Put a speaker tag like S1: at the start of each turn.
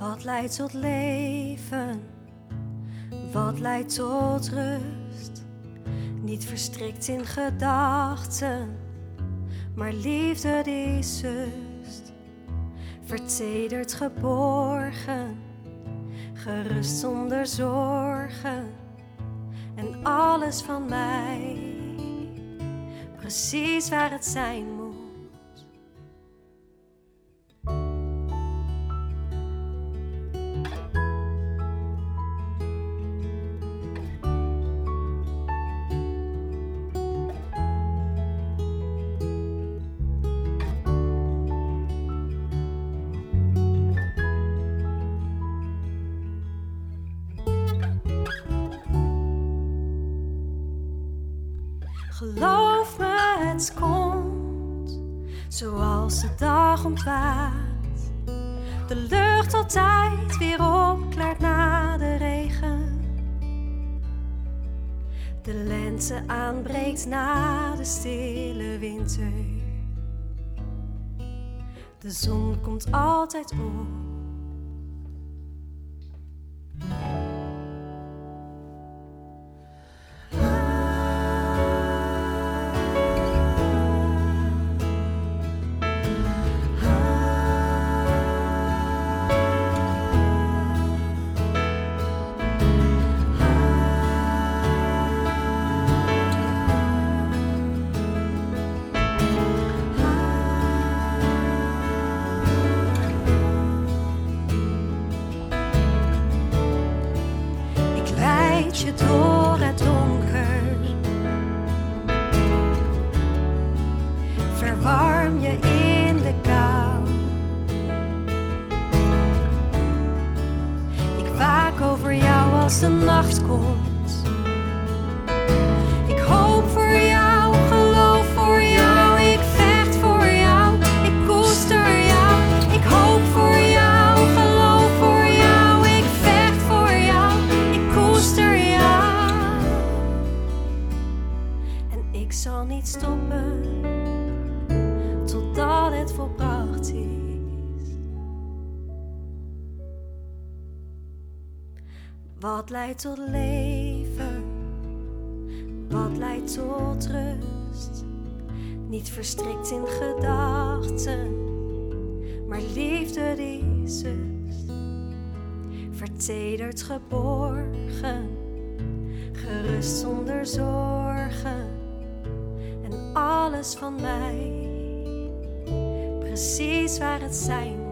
S1: Wat leidt tot leven? Wat leidt tot rust? Niet verstrikt in gedachten, maar liefde die zust. Vertederd geborgen, gerust zonder zorgen. En alles van mij, precies waar het zijn moet. Geloof me, het komt zoals de dag ontwaakt. De lucht altijd weer opklaart na de regen. De lente aanbreekt na de stille winter. De zon komt altijd op. als de nacht komt. Ik hoop voor jou, geloof voor jou. Ik vecht voor jou, ik koester jou. Ik hoop voor jou, geloof voor jou. Ik vecht voor jou, ik koester jou. En ik zal niet stoppen totdat het volbracht is. Wat leidt tot leven? Wat leidt tot rust? Niet verstrikt in gedachten, maar liefde die zust. Vertederd geborgen, gerust zonder zorgen. En alles van mij, precies waar het zijn.